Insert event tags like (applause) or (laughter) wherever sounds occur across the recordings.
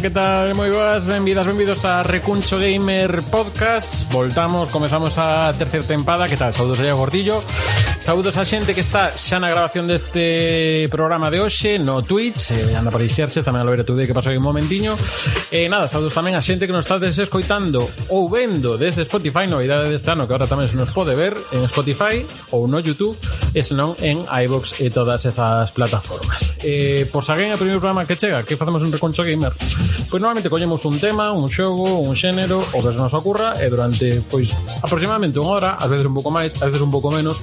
que tal? Moi boas, benvidas, benvidos a Recuncho Gamer Podcast Voltamos, comezamos a terceira tempada Que tal? Saúdos aí a Gordillo Saúdos a xente que está xa na grabación deste programa de hoxe no Twitch, eh, anda por aí xerxes, tamén a Loira Today que pasou aí un momentiño. E eh, nada, saúdos tamén a xente que nos está escoitando ou vendo desde Spotify, novidade deste ano que ahora tamén se nos pode ver en Spotify ou no YouTube, e senón en iVox e todas esas plataformas. Eh, por saguén o primeiro programa que chega, que facemos un reconcho gamer. Pois normalmente collemos un tema, un xogo, un xénero, o que se nos ocurra, e durante pois aproximadamente unha hora, a veces un pouco máis, a veces un pouco menos,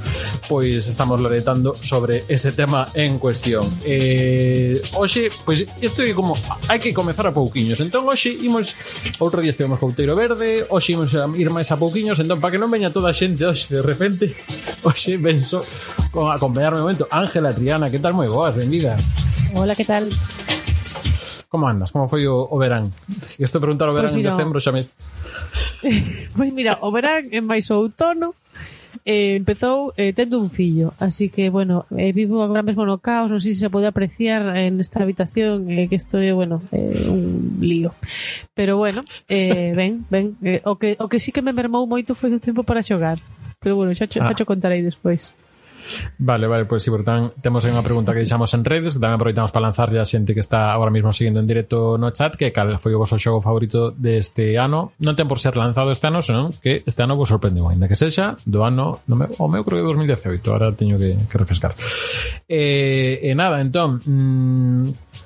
pois pois estamos loretando sobre ese tema en cuestión. Eh, oxe, pois isto é como hai que comezar a pouquiños. Entón hoxe imos outro día estivemos co Outeiro Verde, hoxe imos a ir máis a pouquiños, entón para que non veña toda a xente hoxe de repente, (laughs) hoxe venso con acompañarme un momento Ángela Triana, que tal moi boas, benvida. Hola, que tal? Como andas? Como foi o, o verán? Isto preguntar o verán pois pues mira, en decembro xa me... (laughs) pois pues mira, o verán é máis o outono eh, empezou eh, tendo un fillo, así que, bueno, eh, vivo agora mesmo no caos, non sei se se pode apreciar eh, en esta habitación eh, que isto é, bueno, eh, un lío. Pero, bueno, eh, ben, ben, eh, o, que, o que sí que me mermou moito foi o tempo para xogar. Pero, bueno, xa, xa, ah. xa contarei despois. Vale, vale, pois pues, si, sí, tan, temos aí unha pregunta que deixamos en redes, que tamén aproveitamos para lanzar a xente que está agora mesmo seguindo en directo no chat, que cal foi o vosso xogo favorito deste ano. Non ten por ser lanzado este ano, senón que este ano vos sorprendeu, ainda que sexa do ano, no meu, o meu creo que 2018, ahora teño que, que refrescar. Eh, e eh, nada, entón, mmm,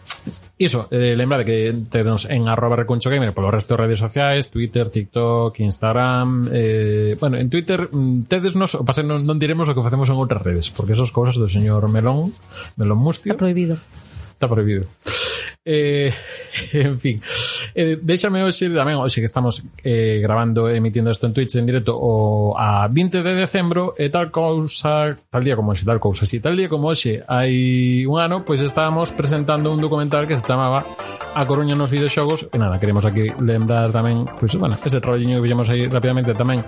Iso, eh, lembrade que tenos en arroba recuncho gamer polo resto de redes sociais, Twitter, TikTok, Instagram, eh, bueno, en Twitter mm, tedes nos, o pase non, non diremos o que facemos en outras redes, porque esas cousas do señor Melón, Melón Mustio. Está prohibido. Está prohibido. Eh, (laughs) en fin, eh, déxame hoxe tamén, hoxe que estamos eh, grabando, emitindo isto en Twitch en directo o a 20 de decembro e tal cousa, tal día como hoxe, tal cousa si tal día como hoxe, hai un ano, pois estábamos presentando un documental que se chamaba A Coruña nos videoxogos e nada, queremos aquí lembrar tamén, pois, bueno, ese rolliño que vimos aí rapidamente tamén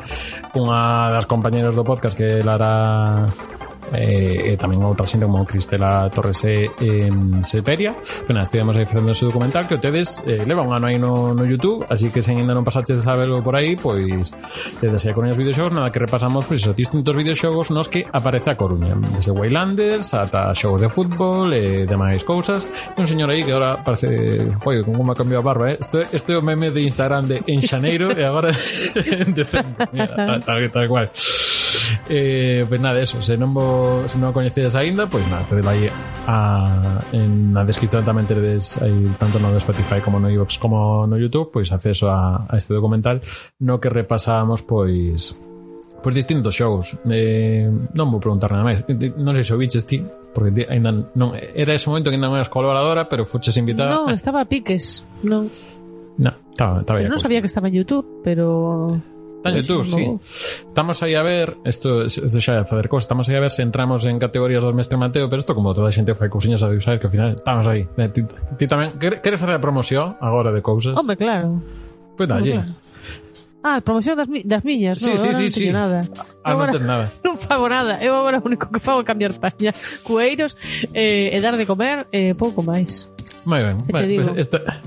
cunha das compañeras do podcast que Lara eh, eh, tamén outra xente como Cristela Torres e eh, Seperia pero estivemos aí facendo ese documental que tedes eh, leva un ano aí no, no Youtube así que se ainda non pasaches a saberlo por aí pois tedes aí con os videoxogos nada que repasamos pois esos distintos videoxogos nos que aparece a Coruña. Desde Waylanders ata xogos de fútbol e eh, demais cousas. E un señor aí que agora parece Oi, como me cambiou a barba eh? este, este é o meme de Instagram de en xaneiro e agora (laughs) en decembro Mira, tal, tal, tal cual. Eh, pues nada, eso, se non, vos, se non o coñecedes aínda, pois pues nada, te vai a, en na descripción tamén tedes aí tanto no Spotify como no iVoox como no YouTube, pois acceso a, a este documental no que repasamos pois pois distintos xogos. Eh, non vou preguntar nada máis. Non sei se o biches ti, porque ainda non era ese momento que ainda non eras colaboradora, pero fuches invitada. Non, estaba a piques. Non. No, estaba, estaba pero non sabía que estaba en YouTube, pero Teño dúas, sí. Estamos aí a ver, isto, isto xa é fazer cosas, estamos aí a ver se entramos en categorías do mestre Mateo, pero isto como toda a xente fai cousiñas a Deus que ao final estamos aí. Eh, ti, ti tamén, queres facer a promoción agora de cousas? Hombre, claro. Pois dalle. Claro. Ah, promoción das, mi das miñas, sí, no, sí, sí, non sí. nada. Ah, non non nada. (laughs) Non fago nada. Eu agora o único que fago é cambiar paña, cueiros, eh, e dar de comer, eh, pouco máis. Moi ben. Vale, pues pois esta,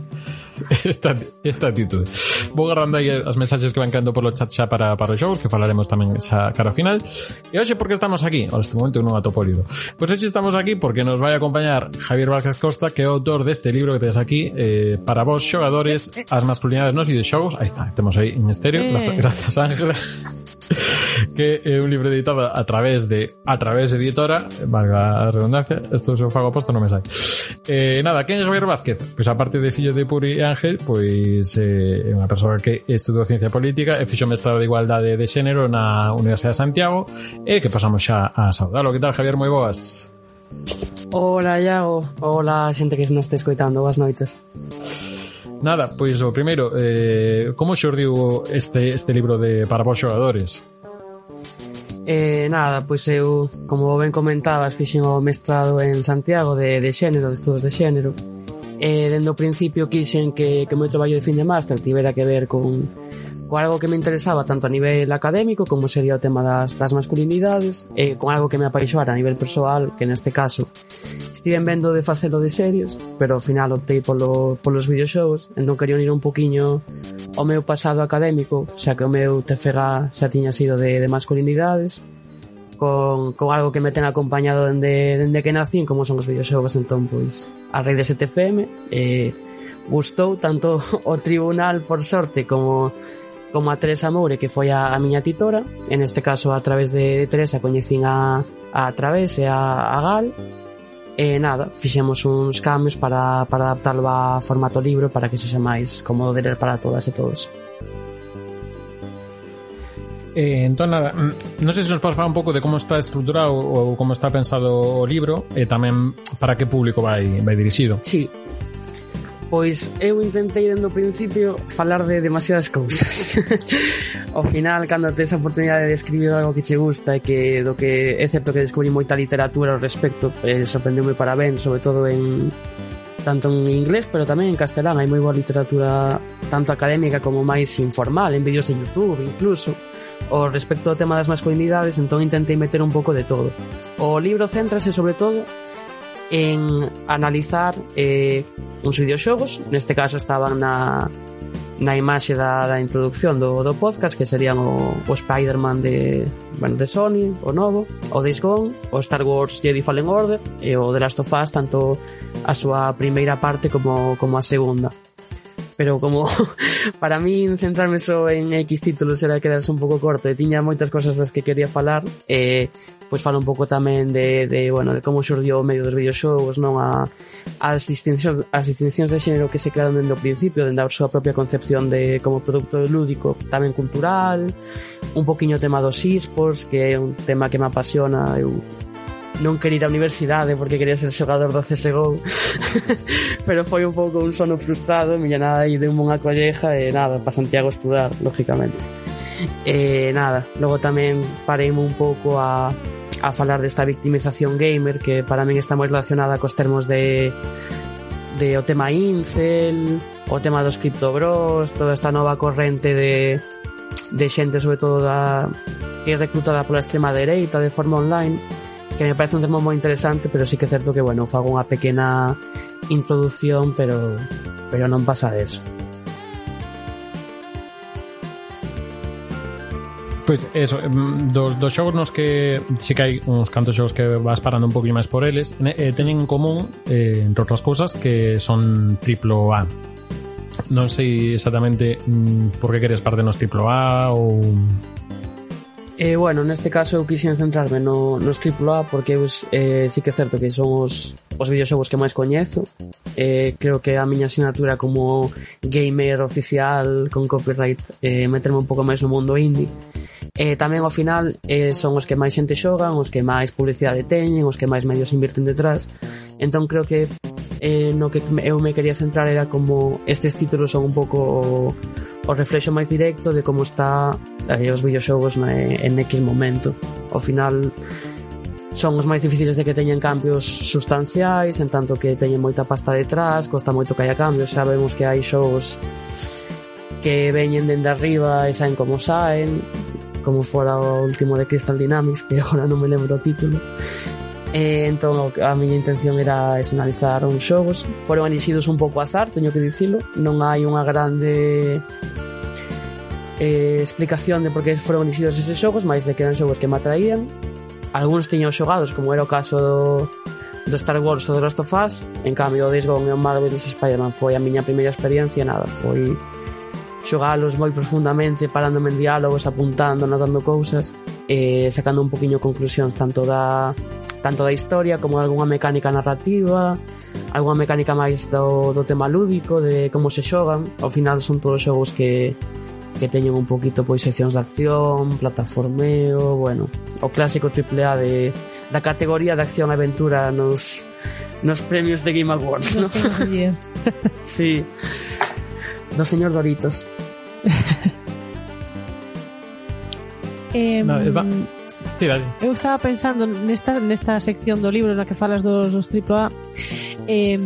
(laughs) esta, esta actitude. Vou agarrando aí as mensaxes que van caendo polo chat xa para, para os xogos, que falaremos tamén xa cara ao final. E hoxe, por que estamos aquí? Ahora, este momento non atopo o libro. Pois hoxe estamos aquí porque nos vai a acompañar Javier Vázquez Costa, que é o autor deste libro que tedes aquí, eh, para vos xogadores, as masculinidades nos videoxogos. Aí está, temos aí en estéreo. Eh. Gracias, Ángela. que é un libro editado a través de a través de editora, valga a redundancia, isto se o fago aposto non me sai. Eh, nada, quen é Javier Vázquez? Pois aparte de fillo de Puri e Ángel, pois eh, é unha persoa que estudou ciencia política e fixo mestrado de igualdade de xénero na Universidade de Santiago e que pasamos xa a saudalo. Que tal, Javier? Moi boas. Hola, Iago. Hola, xente que nos está escoitando. Boas noites. Nada, pois o primeiro, eh, como xordiu este, este libro de para vos xogadores? Eh, nada, pois eu, como ben comentabas, fixen o mestrado en Santiago de, de xénero, de estudos de xénero. Eh, dende o principio quixen que, que o meu traballo de fin de máster tivera que ver con, con algo que me interesaba tanto a nivel académico como sería o tema das, das masculinidades e con algo que me apaixoara a nivel persoal que neste caso estiven vendo de facelo de series pero ao final optei polo, polos videoxogos entón quería unir un poquiño o meu pasado académico xa que o meu TFG xa tiña sido de, de masculinidades con, con algo que me ten acompañado dende, dende que nacín como son os videoxogos entón pois a rei de 7FM eh, gustou tanto (laughs) o tribunal por sorte como como a Teresa Moure que foi a, a miña titora en este caso a través de, de Teresa coñecín a, a Través e a, a Gal e nada, fixemos uns cambios para, para adaptarlo a formato libro para que sexa máis cómodo de ler para todas e todos Eh, entón, nada, mm, non sei se nos podes falar un pouco de como está estruturado ou como está pensado o libro e tamén para que público vai, vai dirixido. Sí, Pois eu intentei dende o principio falar de demasiadas cousas. (laughs) Ao final, cando tes a oportunidade de escribir algo que che gusta e que do que é certo que descubrí moita literatura ao respecto, eh, sorprendeu-me para ben, sobre todo en tanto en inglés, pero tamén en castelán. Hai moi boa literatura tanto académica como máis informal, en vídeos de YouTube incluso. O respecto ao tema das masculinidades, entón intentei meter un pouco de todo. O libro céntrase sobre todo en analizar eh, uns videoxogos, neste caso estaban na na imaxe da, da introducción do, do podcast que serían o, o Spider-Man de, bueno, de Sony, o novo o Days Gone, o Star Wars Jedi Fallen Order e o The Last of Us tanto a súa primeira parte como, como a segunda. Pero como (laughs) para min centrarme só en X títulos era quedarse un pouco corto e tiña moitas cosas das que quería falar eh, pois fala un pouco tamén de, de, bueno, de como xurdiu o medio dos videoxogos, non? A, as distincións, as distincións de xénero que se crearon dende o principio, dende a súa propia concepción de como produto lúdico, tamén cultural, un poquiño o tema dos esports, que é un tema que me apasiona, eu non quería ir á universidade porque quería ser xogador do CSGO (laughs) pero foi un pouco un sono frustrado miña nada aí de unha colleja e nada, para Santiago estudar, lógicamente. E nada, logo tamén parei un pouco a a falar desta victimización gamer que para min está moi relacionada cos termos de de o tema incel, o tema dos criptobros, toda esta nova corrente de de xente sobre todo da que é reclutada pola extrema dereita de forma online que me parece un tema moi interesante, pero sí que é certo que, bueno, fago unha pequena introdución, pero pero non pasa de eso. Pois eso, dos, dos xogos nos que si que hai uns cantos xogos que vas parando un poquinho máis por eles. Eh, teñen en común, eh, entre outras cousas que son triplo A. Non sei exactamente mm, por que queres parte nos triplo A ou Eh, bueno, neste caso eu quixen centrarme no, nos AAA porque eu, eh, sí que é certo que son os os videoxogos que máis coñezo. Eh, creo que a miña asignatura como gamer oficial con copyright eh, meterme un pouco máis no mundo indie. Eh, tamén ao final eh, son os que máis xente xogan os que máis publicidade teñen os que máis medios invirten detrás. Entón creo que eh, no que eu me quería centrar era como estes títulos son un pouco o, o reflexo máis directo de como está eh, os videoxogos na, en X momento. Ao final son os máis difíciles de que teñen cambios sustanciais, en tanto que teñen moita pasta detrás, costa moito que haya cambios, xa vemos que hai xogos que veñen dende arriba e saen como saen, como fora o último de Crystal Dynamics, que (laughs) agora non me lembro o título. E, entón, a miña intención era analizar uns xogos. Foron elixidos un pouco azar, teño que dicilo. Non hai unha grande eh, explicación de por que foron elixidos eses xogos, máis de que eran xogos que me atraían algúns tiñan xogados como era o caso do, do Star Wars ou do Last of Us. En cambio o Days Gone e o Marvel's Spider-Man foi a miña primeira experiencia nada foi xogalos moi profundamente parándome en diálogos, apuntando, notando cousas e sacando un poquinho conclusións tanto da tanto da historia como algunha mecánica narrativa algunha mecánica máis do, do tema lúdico de como se xogan. Ao final son todos xogos que que teñen un poquito pois seccións de acción, plataformeo, bueno, o clásico triple A de, da categoría de acción aventura nos, nos premios de Game Awards, ¿no? (laughs) sí. Do señor Doritos. (laughs) eh, no, va... Sí, vale. Eu estaba pensando nesta, nesta sección do libro na que falas dos, dos AAA eh,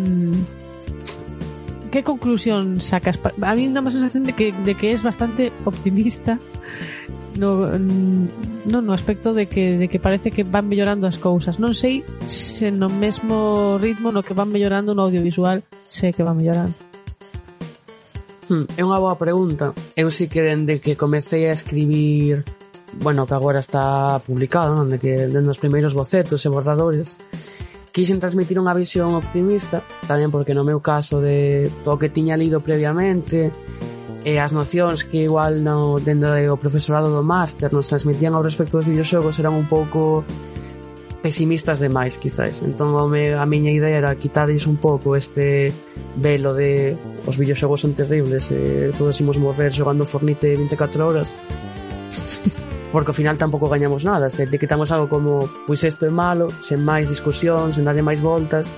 ¿qué conclusión sacas? A mí da más sensación de que, de que es bastante optimista no, mm, no, no aspecto de que, de que parece que van mellorando as cousas. Non sei se no mesmo ritmo no que van mellorando no audiovisual sei que van mellorando. Hmm, é unha boa pregunta. Eu sí que dende que comecei a escribir bueno, que agora está publicado, non? De que dende os primeiros bocetos e borradores, quixen transmitir unha visión optimista, tamén porque no meu caso de todo que tiña lido previamente, e as nocións que igual no, dentro do profesorado do máster nos transmitían ao respecto dos videoxogos eran un pouco pesimistas demais, quizáis. Entón, a, me, a miña idea era quitarles un pouco este velo de os videoxogos son terribles, eh, todos imos morrer xogando Fornite 24 horas porque ao final tampouco gañamos nada. Se etiquetamos algo como pois isto é malo sen máis discusión, sen darle máis voltas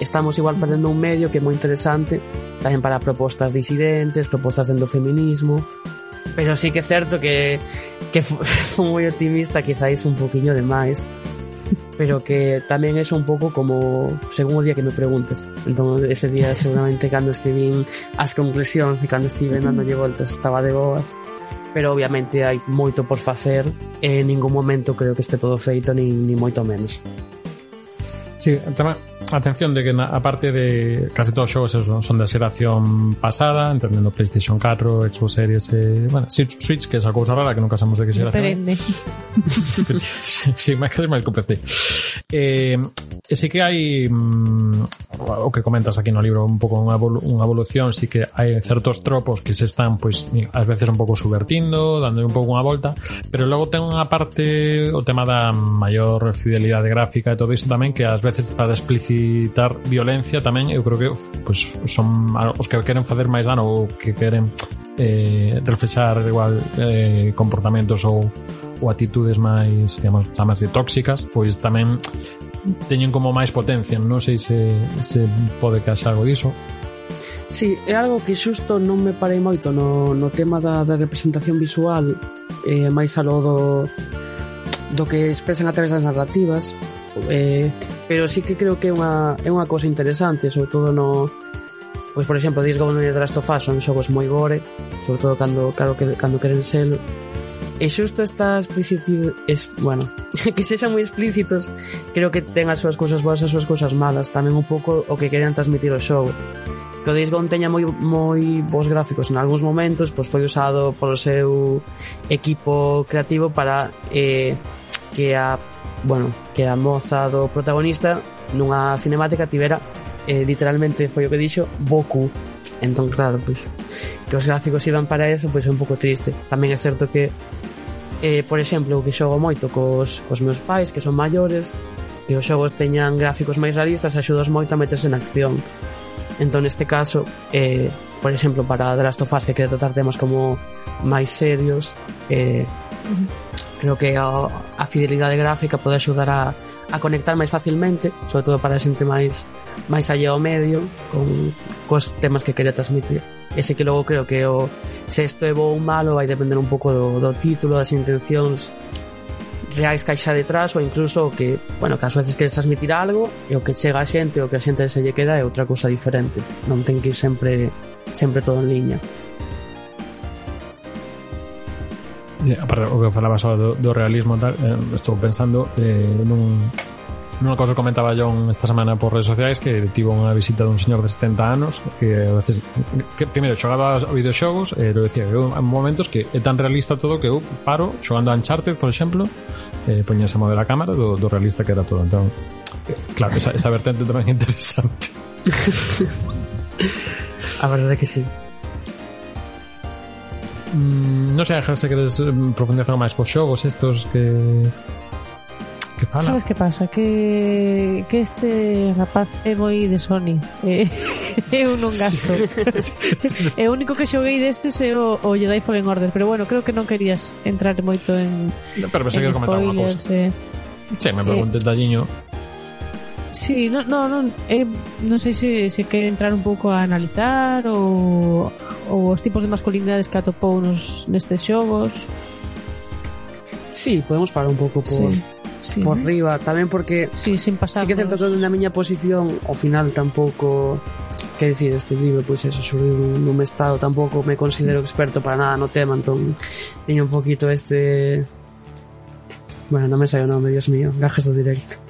estamos igual perdendo un medio que é moi interesante tamén para propostas disidentes propostas dentro do feminismo. Pero sí que é certo que que son (laughs) moi optimista quizáis un poquinho de máis pero que tamén é un pouco como según o día que me preguntes. Entón ese día seguramente cando escribín as conclusións e cando estive dándolle voltas estaba de boas pero obviamente hai moito por facer e en ningún momento creo que este todo feito nin, ni moito menos. Sí, tamén atención de que na, aparte de casi todos os xogos son da xeración pasada, entendendo PlayStation 4, Xbox Series, e, bueno, Switch, que é esa cousa rara que nunca sabemos de que xeración. Diferente. si, (laughs) sí, máis que máis que PC. Eh, e sí que hai mm, o que comentas aquí no libro un pouco unha, evolu unha evolución, sí que hai certos tropos que se están pois pues, ás veces un pouco subvertindo, dando un pouco unha volta, pero logo ten unha parte o tema da maior fidelidade gráfica e todo isto tamén que ás veces para explicitar incitar violencia tamén eu creo que pues, son os que queren facer máis dano ou que queren eh, reflexar igual eh, comportamentos ou ou atitudes máis, digamos, chamas de tóxicas, pois tamén teñen como máis potencia, non sei se, se pode que haxa algo diso, Sí, é algo que xusto non me parei moito no, no tema da, da representación visual eh, máis algo do, do que expresan a través das narrativas eh, pero sí que creo que é unha, é unha cosa interesante, sobre todo no pois por exemplo, Disco Gone e Last of Us son xogos moi gore, sobre todo cando claro que cando queren ser e xusto está explícito es, bueno, (laughs) que sexan moi explícitos creo que ten as súas cousas boas e as súas cousas malas, tamén un pouco o que querían transmitir o xogo. Que o Days Gone teña moi, moi bons gráficos en algúns momentos, pois foi usado polo seu equipo creativo para eh, que a bueno, que a moza do protagonista nunha cinemática tivera eh, literalmente foi o que dixo Boku. Entón claro, pois que os gráficos iban para eso, pois é un pouco triste. Tamén é certo que eh, por exemplo, que xogo moito cos, cos meus pais que son maiores que os xogos teñan gráficos máis realistas axudas moito a meterse en acción. Entón neste caso eh, por exemplo, para The Last of Us que quere tratar temas como máis serios eh, uh -huh creo que a, a fidelidade gráfica pode axudar a, a conectar máis facilmente, sobre todo para a xente máis máis allá ao medio con cos temas que quere transmitir. Ese que logo creo que o se isto é bo ou malo vai depender un pouco do, do título, das intencións reais que xa detrás ou incluso que, bueno, que ás veces queres transmitir algo e o que chega a xente o que a xente se lle queda é outra cousa diferente non ten que ir sempre sempre todo en liña Sí, aparte, o que falabas do, do realismo tal, eh, estou pensando eh, nun, nunha cosa comentaba John esta semana por redes sociais que tivo unha visita dun señor de 70 anos que a veces que primeiro xogaba a videoxogos e eh, lo decía que eu, en momentos que é tan realista todo que eu paro xogando a Uncharted, por exemplo, eh, poñase a mover a cámara do, do realista que era todo. Entón, eh, claro, esa, esa vertente tamén é interesante. (laughs) a verdade é que sí mm, non sei, se queres eh, profundizar máis cos xogos estos que que fala. Sabes que pasa? Que, que este rapaz é moi de Sony. Eh, (laughs) eu non gasto. (laughs) e eh, o único que xoguei destes é o, o Jedi Fallen Order, pero bueno, creo que non querías entrar moito en Pero pensei que comentar unha cousa. Eh. Sí, me preguntes eh, dalliño. Sí, no, no, non, eh, non sei se, se quere entrar un pouco a analizar ou, ou os tipos de masculinidades que atopou nos, nestes xogos. Sí, podemos falar un pouco por, sí, sí, por ¿no? riba, tamén porque sí, sin pasar sí que é certo que na miña posición ao final tampouco que decir, este libro, pois pues, eso, xurriu nun estado, tampouco me considero experto para nada no tema, entón teño un poquito este bueno, non me sai o nome, dios mío gajes do directo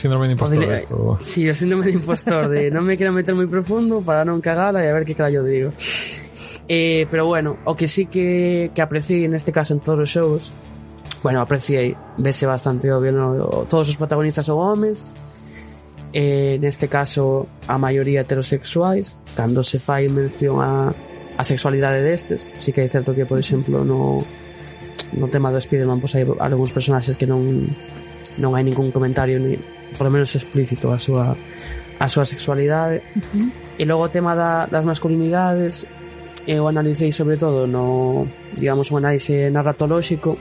Síndrome de impostor. Diría, esto. Sí, o síndrome de impostor, de non me quero meter moi profundo para non cagala e a ver que carallo digo. Eh, pero bueno, o que sí que, que apreciei neste caso en todos os shows, bueno, apreciei, vese bastante obvio, no? todos os protagonistas son homes, eh, neste caso a maioría heterosexuais, cando se fai mención a, a sexualidade destes, sí que é certo que, por exemplo, no, no tema do Spiderman pois hai algúns personaxes que non non hai ningún comentario ni por lo menos explícito a súa a súa sexualidade. Uh -huh. e logo o tema da, das masculinidades eu analicei sobre todo no digamos un análise narratolóxico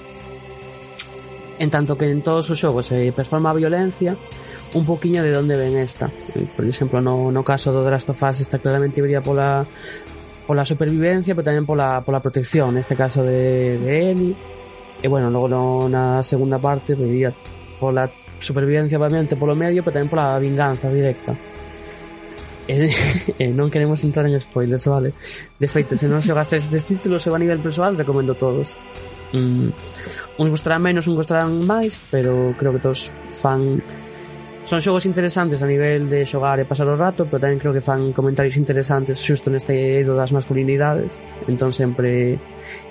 en tanto que en todos os xogos se performa a violencia un poquinho de onde ven esta. Eh, por exemplo no, no caso do Drast of Us está claramente brilla pola pola supervivencia pero tamén pola, pola protección neste caso de, de Eli e bueno, logo no, na segunda parte brilla pola supervivencia obviamente polo medio, pero tamén pola vinganza directa. E, e non queremos entrar en spoilers, vale? De feito, se non se gastes estes títulos se va a nivel persoal, recomendo todos. Mm, uns gustarán menos, uns gustarán máis, pero creo que todos fan son xogos interesantes a nivel de xogar e pasar o rato, pero tamén creo que fan comentarios interesantes xusto neste eido das masculinidades. Entón sempre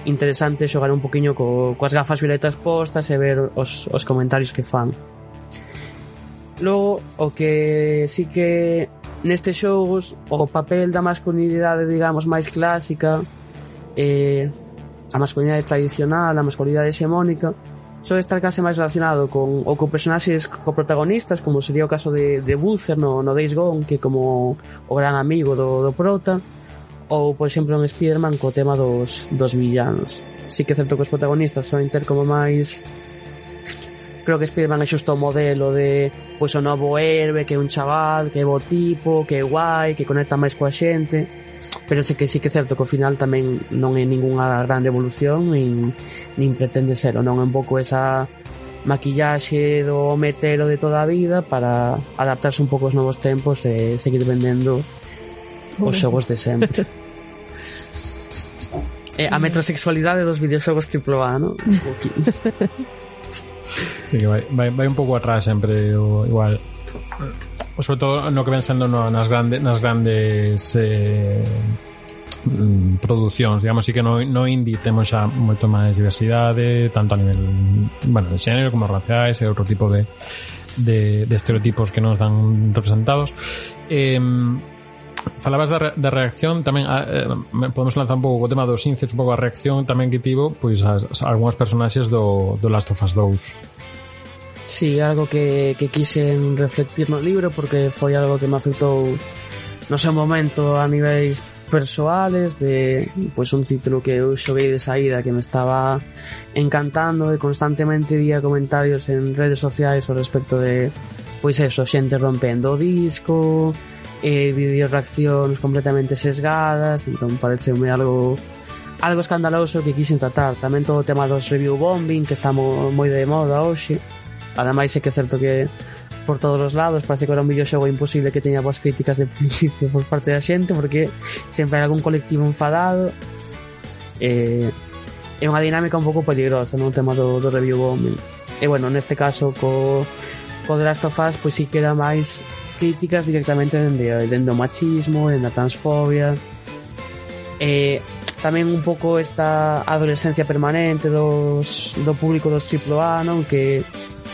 interesante xogar un poquinho co, coas gafas violetas postas e ver os, os comentarios que fan. Logo, o que sí que nestes xogos o papel da masculinidade, digamos, máis clásica, eh, a masculinidade tradicional, a masculinidade hexemónica, só estar case máis relacionado con ou con personaxes co protagonistas, como sería o caso de, de Butcher no, no Days Gone, que como o gran amigo do, do prota, ou, por exemplo, en Spider-Man co tema dos, dos villanos. Sí que é certo que os protagonistas son ter como máis creo que Spider-Man é xusto o modelo de pois o novo héroe, que é un chaval, que é bo tipo, que é guai, que conecta máis coa xente. Pero sei que sí que é certo que ao final tamén non é ningunha gran revolución nin, nin pretende ser ou non é un pouco esa maquillaxe do metero de toda a vida para adaptarse un pouco aos novos tempos e seguir vendendo os xogos de sempre. (laughs) E a metrosexualidade dos videoxogos AAA, non? (laughs) Sí, que vai, vai, vai un pouco atrás sempre o, igual o, sobre todo no que pensando no, nas, grande, nas grandes eh, mm, producións, digamos, así que no, no indie temos xa moito máis diversidade, tanto a nivel, bueno, de xénero como raciais e outro tipo de, de, de estereotipos que nos dan representados. Eh, falabas da, re, da reacción tamén a, eh, podemos lanzar un pouco o tema dos índices un pouco a reacción tamén que tivo pois a, a algunhas personaxes do, do Last of Us 2 Sí, algo que, que quixen reflectir no libro porque foi algo que me afectou no seu momento a niveis persoales de pois pues, un título que eu xoguei de saída que me estaba encantando e constantemente vía comentarios en redes sociais ao respecto de pois eso, xente rompendo o disco, eh, vídeos reaccións completamente sesgadas, entón pareceume algo algo escandaloso que quixen tratar. Tamén todo o tema dos review bombing, que está mo, moi de moda hoxe. Ademais, é que é certo que por todos os lados, parece que era un videoxogo imposible que teña boas críticas de (laughs) principio por parte da xente, porque sempre hai algún colectivo enfadado. Eh, é unha dinámica un pouco peligrosa, no tema do, do review bombing. E bueno, neste caso, co, co The Last of Us, pois sí queda máis críticas directamente dende, dende o machismo, dende a transfobia. E tamén un pouco esta adolescencia permanente dos, do público dos AAA, non? Que,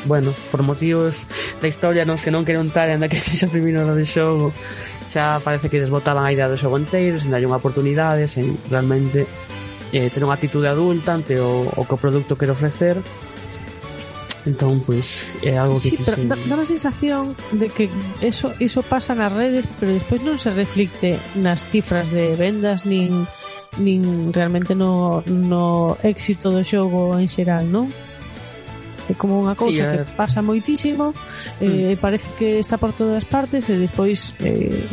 bueno, por motivos da historia non se non queren entrar en que (laughs) sexa feminino de xogo xa parece que desbotaban a idea do xogo enteiro sen darlle unha oportunidade sen realmente eh, ter unha actitude adulta ante o, o que o produto quere ofrecer Entón, pois, pues, é algo que... Sí, pero se... dá a sensación de que eso, eso pasa nas redes, pero despois non se reflicte nas cifras de vendas nin nin realmente no, no éxito do xogo en xeral, non? É como unha cousa sí, que pasa moitísimo, mm. eh, hmm. parece que está por todas partes e despois eh,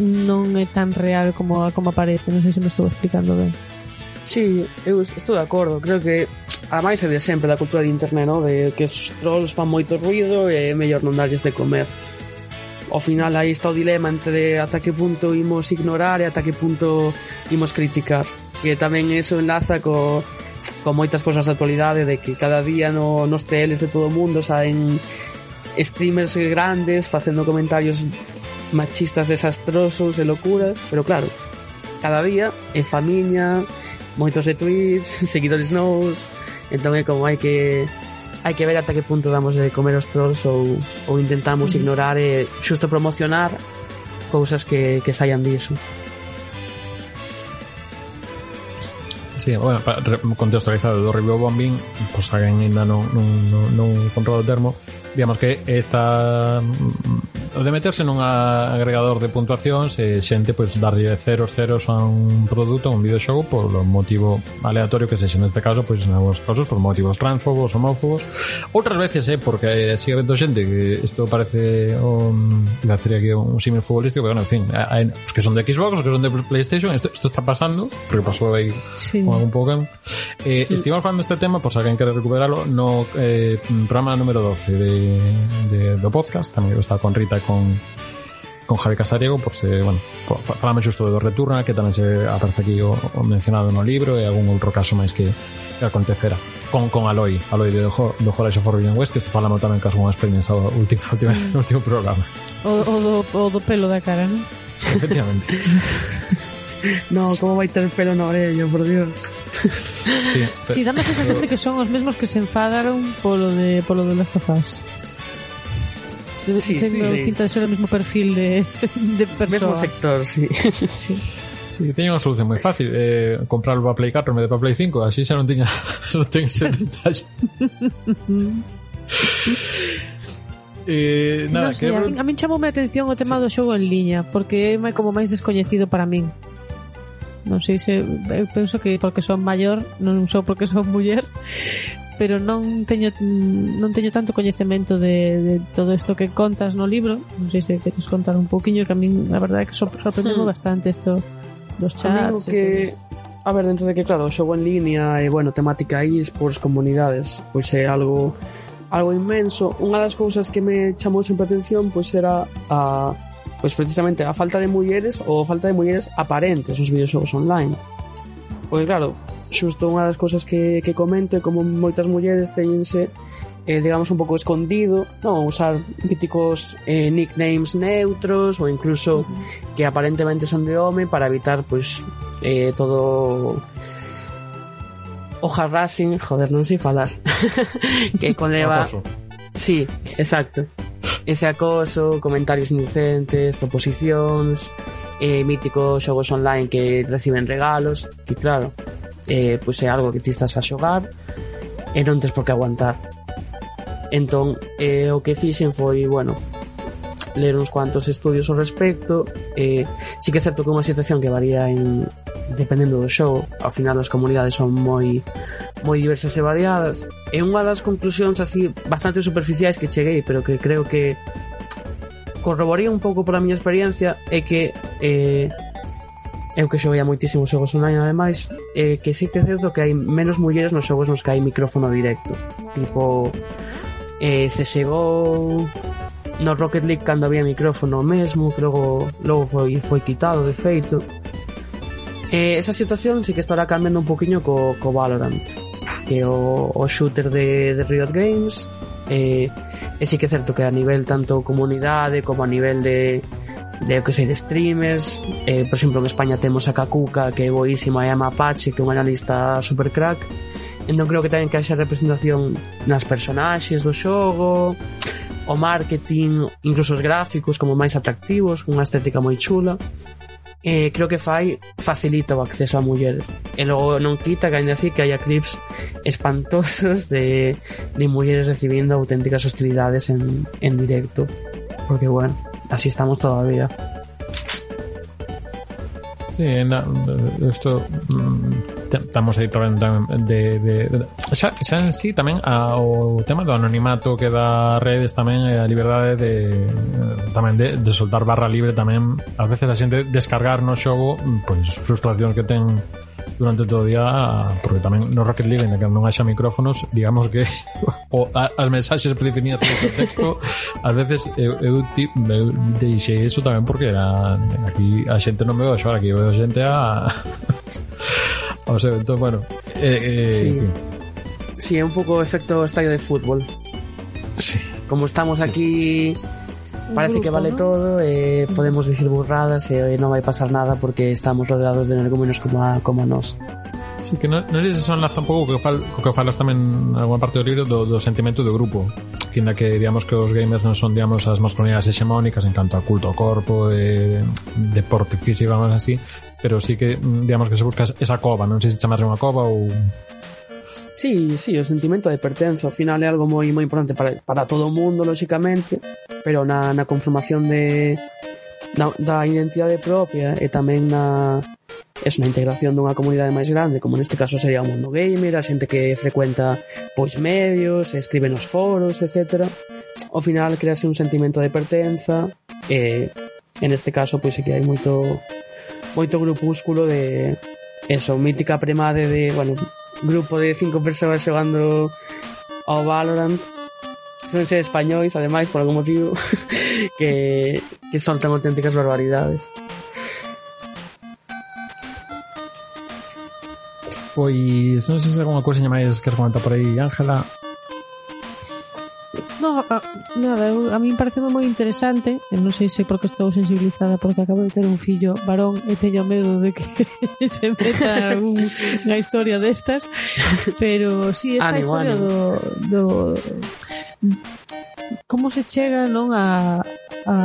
non é tan real como como aparece, non sei se me estou explicando ben. Sí, eu estou de acordo, creo que ademais é de sempre da cultura de internet, no? de que os trolls fan moito ruido e é mellor non darlles de comer. Ao final aí está o dilema entre ata que punto imos ignorar e ata que punto imos criticar. Que tamén eso enlaza co, con moitas cosas da actualidade de que cada día no, nos teles de todo o mundo saen streamers grandes facendo comentarios machistas desastrosos e locuras, pero claro, cada día en famiña, moitos de tweets, (laughs) seguidores novos, entón é como hai que hai que ver ata que punto damos de comer os trolls ou, ou intentamos ignorar e xusto promocionar cousas que, que saian diso. Sí, bueno, para contextualizado do review bombing, pois pues, alguén ainda non, non, non, non controla o termo, digamos que esta o de meterse nun agregador de puntuacións e xente pois darlle ceros ceros a un produto, a un videoxogo por un motivo aleatorio que sexa neste caso pois en nalgúns casos por motivos transfobos, homófobos, outras veces eh, porque eh, sigue vendo xente que isto parece un, iba a decir aquí un símil futbolístico, pero bueno, en fin, hai, os que son de Xbox, os que son de PlayStation, isto, isto está pasando, porque pasou aí sí. con algún Pokémon. Eh, sí. estivamos falando deste tema, por pues, se alguén quere recuperalo no eh, programa número 12 de, de, do podcast, tamén está con Rita con con Javi Casariego por se, bueno, falamos xusto do Returna que tamén se aparece aquí o, o mencionado no libro e algún outro caso máis que, que acontecera con, con Aloy Aloy de, do, do Horizon Forbidden West que isto falamos tamén caso unha experiencia ao último, último, no último programa o, o, do, o do pelo da cara non? efectivamente (laughs) No, como vai ter pelo na orella, por Dios. Sí, Si, sí dame a sensación de que son os mesmos que se enfadaron polo de polo de Last of Us. Sí, Tengo sí, sí. pinta de ser o mismo perfil de, de persoa. Mesmo sector, sí. Sí. Sí, teño unha solución moi fácil eh, comprarlo para Play 4 en vez de para Play 5 así xa non tiña non ten ese detalle (laughs) eh, nada, sei, que a, min, a min chamoume a atención o tema do xogo en liña porque é como máis descoñecido para min non sei se eu penso que porque son maior non só porque son muller pero non teño non teño tanto coñecemento de, de todo isto que contas no libro non sei se queres contar un pouquiño que a min a verdade é que sorprendeu hmm. bastante isto dos chats que A ver, dentro de que, claro, o xogo en línea e, bueno, temática eSports, comunidades, pois é algo algo inmenso. Unha das cousas que me chamou sempre a atención pois era a pois precisamente a falta de mulleres ou a falta de mulleres aparentes nos videoxogos online. Porque claro, xusto unha das cousas que, que comento é como moitas mulleres teñense eh, digamos, un pouco escondido, non usar míticos eh, nicknames neutros ou incluso uh -huh. que aparentemente son de home para evitar, pois, pues, eh, todo o harassing, joder, non sei falar, (laughs) que conleva... Acoso. Sí, exacto. Ese acoso, comentarios indecentes, proposicións, eh, míticos xogos online que reciben regalos, que claro, eh, pois é algo que ti estás a xogar e non tes por que aguantar. Entón, eh, o que fixen foi, bueno, ler uns cuantos estudios ao respecto eh, sí que é certo que unha situación que varía en, dependendo do xogo ao final as comunidades son moi moi diversas e variadas e unha das conclusións así bastante superficiais que cheguei pero que creo que corroboría un pouco pola miña experiencia é que eh, eu que xoguei a moitísimos xogos online ademais eh, que sí que é certo que hai menos mulleres nos xogos nos que hai micrófono directo. Tipo eh, se chegou no Rocket League cando había micrófono mesmo que logo, logo foi, foi quitado de feito. Eh, esa situación sí que estará cambiando un poquinho co, co Valorant que o, o shooter de, de Riot Games eh, E sí que é certo que a nivel tanto comunidade como a nivel de de que sei de streamers eh, por exemplo en España temos a Kakuka que é boísima e a Mapache que é un analista super crack entón creo que tamén que haxa representación nas personaxes do xogo o marketing incluso os gráficos como máis atractivos con unha estética moi chula. Eh, creo que fai facilita acceso a mulleres e logo non quita que ainda así que haya clips espantosos de, de mulleres recibindo auténticas hostilidades en, en directo. Porque bueno, así estamos todavía Sí, na, isto mm, estamos aí tamén de, de, de xa, xa en sí tamén ao ah, tema do anonimato que dá redes tamén e eh, a liberdade de tamén de, de soltar barra libre tamén ás veces a xente descargar no? Xogo pois pues, frustracións que ten durante todo o día porque tamén no Rocket League en que non haxa micrófonos digamos que (laughs) o, a, as mensaxes predefinidas polo texto ás veces eu, eu, ti, eu deixei eso tamén porque era aquí a xente non me veo a xoar aquí veo xente a (laughs) o sea, entón, bueno eh, eh, sí. En fin. sí, é un pouco efecto estadio de fútbol sí como estamos aquí parece que vale todo e eh, podemos dicir burradas e eh, non vai pasar nada porque estamos rodeados de energúmenos como a, como a nós. Sí, que non, non sei se son un pouco co que, fal, co que falas tamén en alguna parte do libro do, do sentimento do grupo. Que na que digamos que os gamers non son digamos as masculinidades hexemónicas en canto a culto ao corpo e deporte físico vamos así pero sí que mm, digamos que se busca esa cova non sei se chamarse unha cova ou Sí, sí, o sentimento de pertenza ao final é algo moi moi importante para, para todo o mundo, lóxicamente, pero na, na conformación de na, da identidade propia eh, e tamén na es na integración dunha comunidade máis grande, como neste caso sería o mundo gamer, a xente que frecuenta pois medios, escribe nos foros, etc. Ao final crease un sentimento de pertenza e en este caso pois é que hai moito moito grupúsculo de eso, mítica premade de, bueno, grupo de cinco persoas xogando ao Valorant. Son ser españois, ademais, por algún motivo (laughs) que, que soltan auténticas barbaridades. Pois non sei se alguna cousa máis que recomendar por aí, Ángela. No, a, nada, eu, a min parece moi interesante e non sei se porque estou sensibilizada porque acabo de ter un fillo varón e teño medo de que (laughs) se meta un, unha historia destas pero si sí, esta ánimo, historia ánimo. do, do como se chega non a, a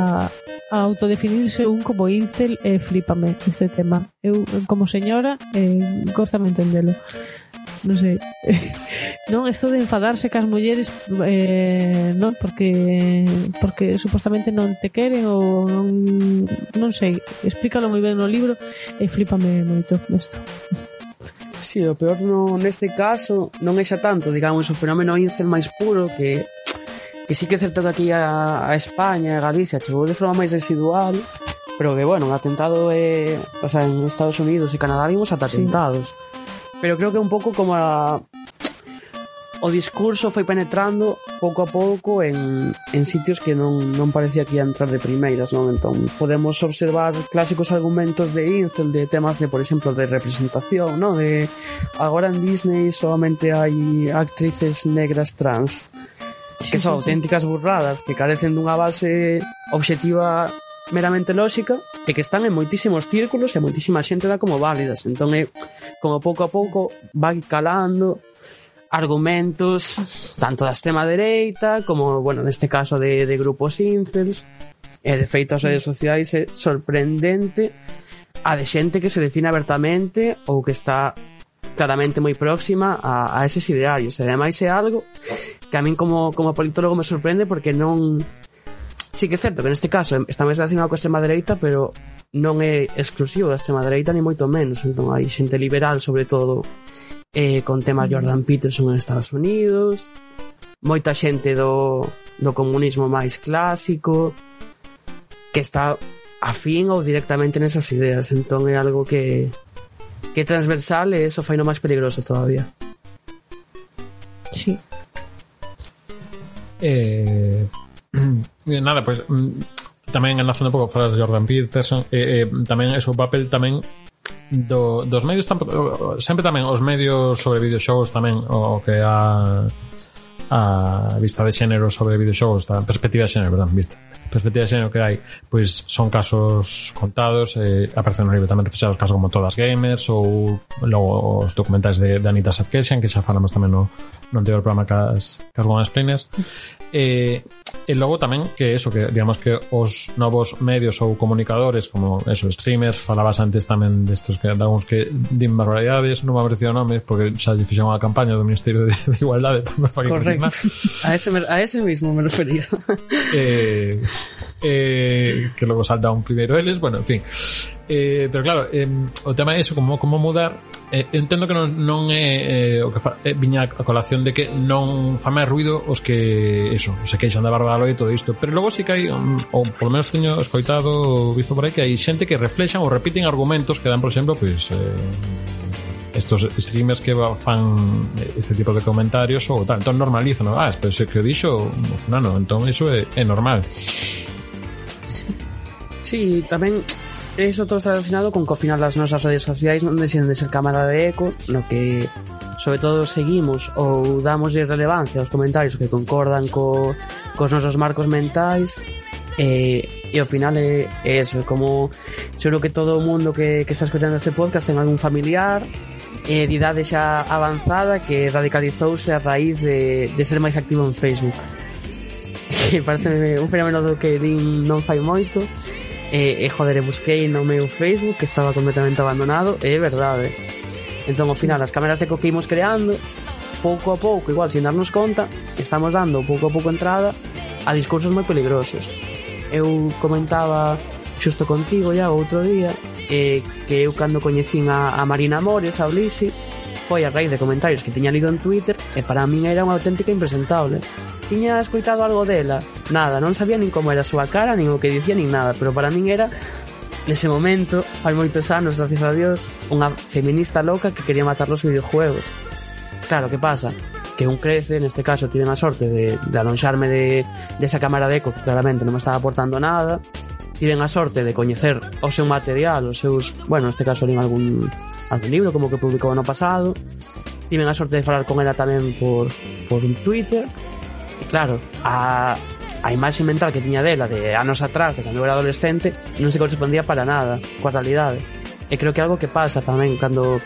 a autodefinirse un como incel e eh, flipame este tema. Eu como señora eh, gostame entendelo non sei (laughs) non eso de enfadarse cas mulleres eh, non porque porque supostamente non te queren ou non, non sei explícalo moi ben no libro e flipame moito isto Si, sí, o peor no, neste caso non é xa tanto, digamos, o fenómeno incel máis puro que que sí que é certo que aquí a, a España, a Galicia, chegou de forma máis residual, pero que, bueno, un atentado é... O sea, en Estados Unidos e Canadá vimos ata atentados. Sí pero creo que un pouco como a o discurso foi penetrando pouco a pouco en, en sitios que non, non parecía que ia entrar de primeiras, non? Entón, podemos observar clásicos argumentos de Incel de temas de, por exemplo, de representación, non? De agora en Disney solamente hai actrices negras trans que son auténticas burradas, que carecen dunha base obxectiva meramente lóxica e que están en moitísimos círculos e moitísima xente dá como válidas. Entón é como pouco a pouco vai calando argumentos tanto da extrema dereita como, bueno, neste caso de, de grupos incels e de feito as redes sociais é sorprendente a de xente que se define abertamente ou que está claramente moi próxima a, a eses idearios. E ademais é algo que a min como, como politólogo me sorprende porque non Sí que é certo que neste caso está máis relacionado coa extrema dereita, pero non é exclusivo da extrema dereita ni moito menos. Entón hai xente liberal, sobre todo, eh, con temas Jordan Peterson en Estados Unidos, moita xente do, do comunismo máis clásico, que está afín ou directamente nesas ideas. Entón é algo que, que é transversal e eso fai no máis peligroso todavía. Sí. Eh, (clears throat) Eh, nada, pois pues, tamén enlazando un pouco falas de Jordan Peterson eh, eh, tamén é o papel tamén do, dos medios sempre tamén os medios sobre videoxogos tamén o que a a vista de xénero sobre videoxogos, da perspectiva de xénero, perdón, vista. Perspectiva de xénero que hai, pois son casos contados, eh, aparecen no libro tamén reflexados casos como Todas Gamers ou logo os documentais de, de Anita Sarkeesian, que xa falamos tamén no, no anterior programa cas, cas Woman Explainers. Eh, e logo tamén que eso, que digamos que os novos medios ou comunicadores como eso, streamers, falabas antes tamén destos que algúns que din barbaridades, non me aprecio nomes porque xa lle fixeron a campaña do Ministerio de, de Igualdade (laughs) por demás. a, ese, a ese mismo me refería. (laughs) Eh, eh, que logo salta un primeiro eles, bueno, en fin. Eh, pero claro, eh, o tema é iso, como, como mudar eh, entendo que non, non é eh, o que fa, eh, viña a colación de que non fa máis ruido os que eso, se queixan da barba da e todo isto pero logo si sí que hai, um, ou polo menos teño escoitado visto por aí que hai xente que reflexan ou repiten argumentos que dan, por exemplo, pois pues, eh, estos streamers que fan este tipo de comentarios ou tal, entón normalizo, non? Ah, pero se que o dixo, non, non, entón iso é, é normal. Sí, tamén Eso todo está relacionado con que ao final as nosas redes sociais non deixen de ser cámara de eco no que sobre todo seguimos ou damos relevancia aos comentarios que concordan co, cos nosos marcos mentais eh, e, e ao final é, é eso, é como seguro que todo o mundo que, que está escutando este podcast ten algún familiar eh, de idade xa avanzada que radicalizouse a raíz de, de ser máis activo en Facebook. (laughs) Que parece un fenómeno do que din non fai moito. E, e joder, busquei no meu Facebook que estaba completamente abandonado e é verdade. Entón ao final as cámaras de co que imos creando pouco a pouco, igual sin darnos conta estamos dando pouco a pouco entrada a discursos moi peligrosos. Eu comentaba xusto contigo ya outro día eh, que eu cando coñecín a, a Marina Mores, a Ulisi, foi a raíz de comentarios que tiña lido en Twitter e para min era unha auténtica impresentable. Tiña escoitado algo dela, nada, non sabía nin como era a súa cara, nin o que dicía, nin nada, pero para min era Nese momento, fai moitos anos, gracias a Dios, unha feminista loca que quería matar los videojuegos. Claro, que pasa? Que un crece, neste caso, tive a sorte de, de alonxarme de, de esa cámara de eco que claramente non me estaba aportando nada, tiven a sorte de coñecer o seu material, os seus, bueno, neste caso nin algún, algún libro como que publicou ano pasado, tiven a sorte de falar con ela tamén por, por un Twitter, e claro, a, a imaxe mental que tiña dela de anos atrás, de cando era adolescente, non se correspondía para nada coa realidade. E creo que algo que pasa tamén cando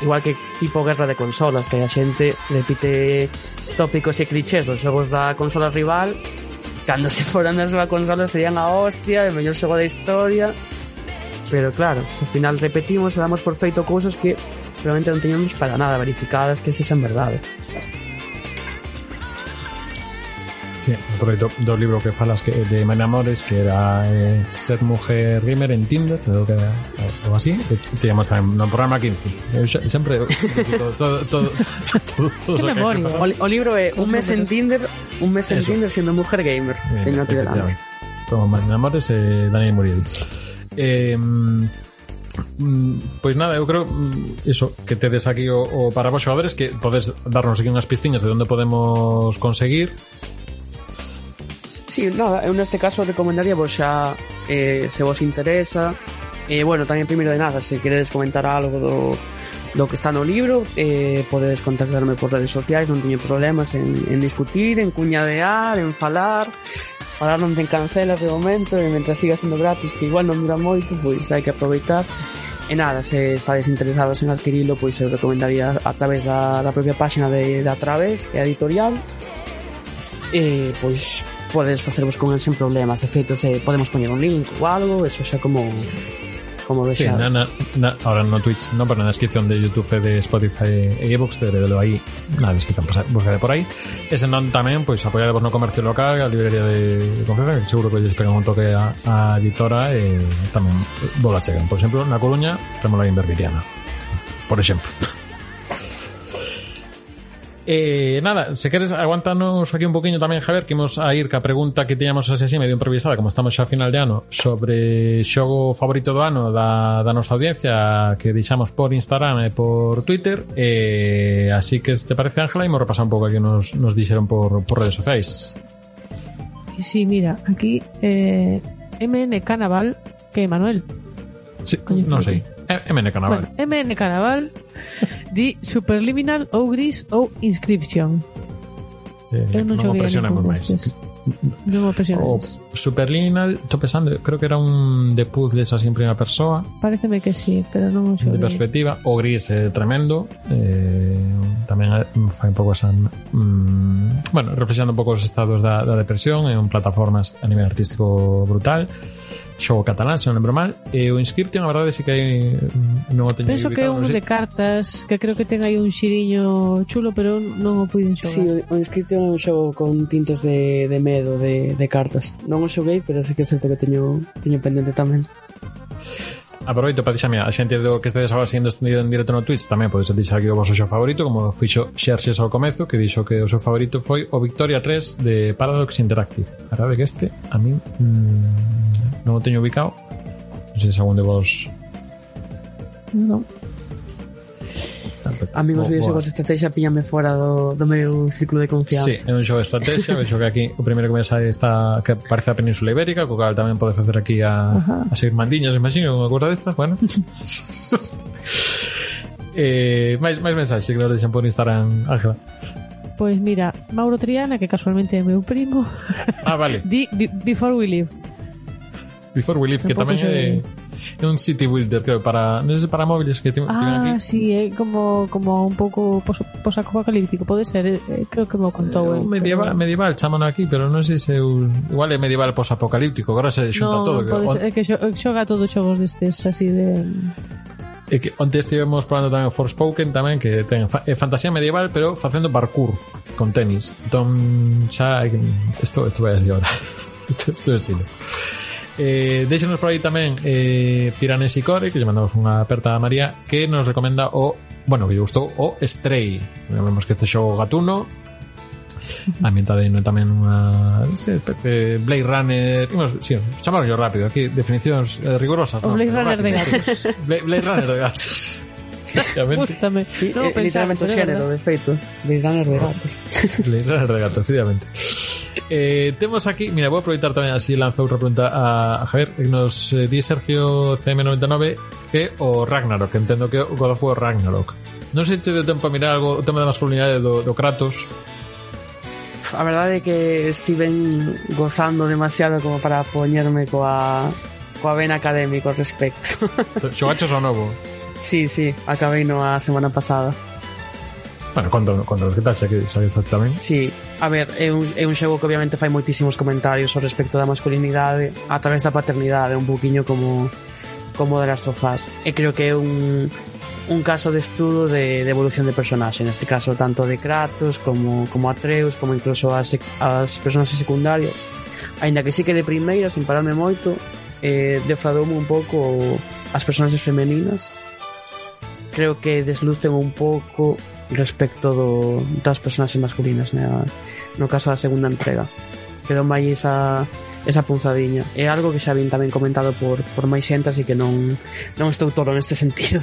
igual que tipo guerra de consolas, que a xente repite tópicos e clichés dos xogos da consola rival Cando se foran a súa consola serían a hostia, o mellor xogo da historia. Pero claro, ao final repetimos e damos por feito cousas que realmente non teñamos para nada verificadas que se sen verdade. Sí, aproveito do libro que falas que de Mena Amores que era eh, ser mujer gamer en Tinder, creo que era algo así, que teníamos tamén no programa 15. Eu xa- sempre todo todo todo todo, todo Que o que- memoria. O, li- o libro é Un mes en Tinder, un mes en Eso. Tinder siendo mujer gamer. Bien, delante. efectivamente. Como Mena Amores e eh, Daniel Muriel. Eh, Pois nada, eu creo mm, Eso, que tedes aquí o, o para vos xogadores Que podes darnos aquí unhas pistiñas De onde podemos conseguir Sí, nada, eu neste caso recomendaría vos xa eh, se vos interesa eh, bueno, tamén primeiro de nada se queredes comentar algo do, do que está no libro eh, podedes contactarme por redes sociais non teño problemas en, en discutir en cuñadear, en falar falar non ten cancelas de momento e mentre siga sendo gratis que igual non dura moito pois hai que aproveitar E nada, se estades interesados en adquirilo, pois eu recomendaría a través da, da propia página de, da Través, editorial. Eh, e, pois, podes facervos con el sen problemas. De feito, se podemos poñer un link ou algo, eso xa como como Sí, vexades. na, na, na, ahora no Twitch, no, pero na descripción de YouTube de Spotify e Evox, teredelo aí, na descripción, buscade por aí. E senón tamén, pois, apoyadevos no comercio local, a librería de confianza, que seguro que lles pegan un toque a, a editora e tamén vos la chegan. Por exemplo, na Coruña, temos aí en Verbiriana. Por exemplo. (laughs) Eh, nada, se queres aguantanos aquí un poquinho tamén, Javier, que imos a ir ca pregunta que tiñamos así, así medio improvisada, como estamos xa a final de ano, sobre xogo favorito do ano da, da nosa audiencia que deixamos por Instagram e por Twitter. Eh, así que, te parece, Ángela, imos repasar un pouco que nos, nos dixeron por, por redes sociais. Sí, mira, aquí eh, MN Carnaval, que Manuel. Sí, non sei. Eh, MN Carnaval. Bueno, MN Carnaval di Superliminal ou Gris ou Inscription. Eh, non, non presionamos máis. Non o oh, Superliminal, estou pensando, creo que era un de puzzles así en primeira persoa. Pareceme que sí, pero non o De perspectiva, o gris é eh, tremendo. Eh, tamén eh, fai un pouco esa... Mm, bueno, reflexionando un pouco os estados da, da depresión, en plataformas a nivel artístico brutal xogo catalán, se non lembro mal, e o Inscription, a verdade, sí que hai, mm, non o teño Penso que é un de cartas, que creo que ten aí un xiriño chulo, pero non o puiden xogar. Sí, o Inscription é un xogo con tintes de, de medo, de, de cartas. Non o xoguei, pero sí que é certo que teño, teño pendente tamén aproveito para dixame a xente do que estedes agora sendo estendido en directo no Twitch tamén podes dixar aquí o vosso show favorito como fixo Xerxes ao comezo que dixo que o seu favorito foi o Victoria 3 de Paradox Interactive. A verdade que este a mí mmm, non o teño ubicado non sei se algún de vos non. A mí os vídeos de de estrategia píllame fora do, do meu círculo de confianza. Sí, é un xogo de estrategia, vexo que aquí o primeiro que me sai está que parece a Península Ibérica, co cal tamén pode facer aquí a, Ajá. a seguir mandiñas, imagino, unha cousa destas, bueno. (laughs) eh, máis, máis mensaxes que nos deixan por Instagram, Ángela. Pois pues mira, Mauro Triana, que casualmente é meu primo. Ah, vale. (laughs) Di, before we leave. Before we leave, que tamén é... De é un city builder creo para non sei, para móviles que tiven ah, aquí. sí, é como como un pouco posapocalíptico, pode ser, eh, eh, creo que me contou. Eh, medieval, pero... medieval chamano aquí, pero non sei se é un igual é medieval posapocalíptico, agora se xunta no, todo. No, pode ser, é que xoga todos xogos destes así de E que onte estivemos probando tamén Forspoken tamén que ten fa fantasía medieval pero facendo parkour con tenis. Entón xa isto isto vai así ahora isto, isto é estilo. Eh, déxenos por aí tamén eh, Piranes e Core, que lle mandamos unha aperta a María, que nos recomenda o, bueno, que lle gustou o Stray. Vemos que este xogo gatuno, ambientado no tamén unha Blade Runner imos, sí, chamaron yo rápido aquí definicións eh, rigorosas o no, Blade Runner rápido. de gatos (laughs) Blade, Blade Runner de gatos (laughs) Gústame. Sí, no, eh, pensaba, literalmente o xénero, de feito. Blade Runner de gatos. Blade Runner de gatos, efectivamente. Eh, temos aquí, mira, vou aproveitar tamén así lanzo outra pregunta a, a Javier que nos eh, di Sergio CM99 que o Ragnarok, que entendo que o God of War Ragnarok. Non sei che deu tempo a mirar algo o tema da masculinidade do, do Kratos a verdade é que estiven gozando demasiado como para poñerme coa coa vena académico al respecto. (laughs) Xogaches ao novo? Sí, sí, acabei no a semana pasada. Bueno, conta, conta, que tal, xa que sabes tamén? Sí, a ver, é un, é un xogo que obviamente fai moitísimos comentarios ao respecto da masculinidade a través da paternidade, un poquinho como como de Last of Us. E creo que é un, un caso de estudo de, de evolución de personaxe, neste caso tanto de Kratos como, como Atreus, como incluso as, as personaxes secundarias. Ainda que sí que de primeira, sin pararme moito, eh, defraudoume un pouco as personaxes femeninas. Creo que deslucen un pouco respecto do, das personaxes masculinas na, no caso da segunda entrega. Quedou máis esa, esa punzadiña. É algo que xa vin tamén comentado por, por máis xente así que non, non estou todo neste (laughs) sentido.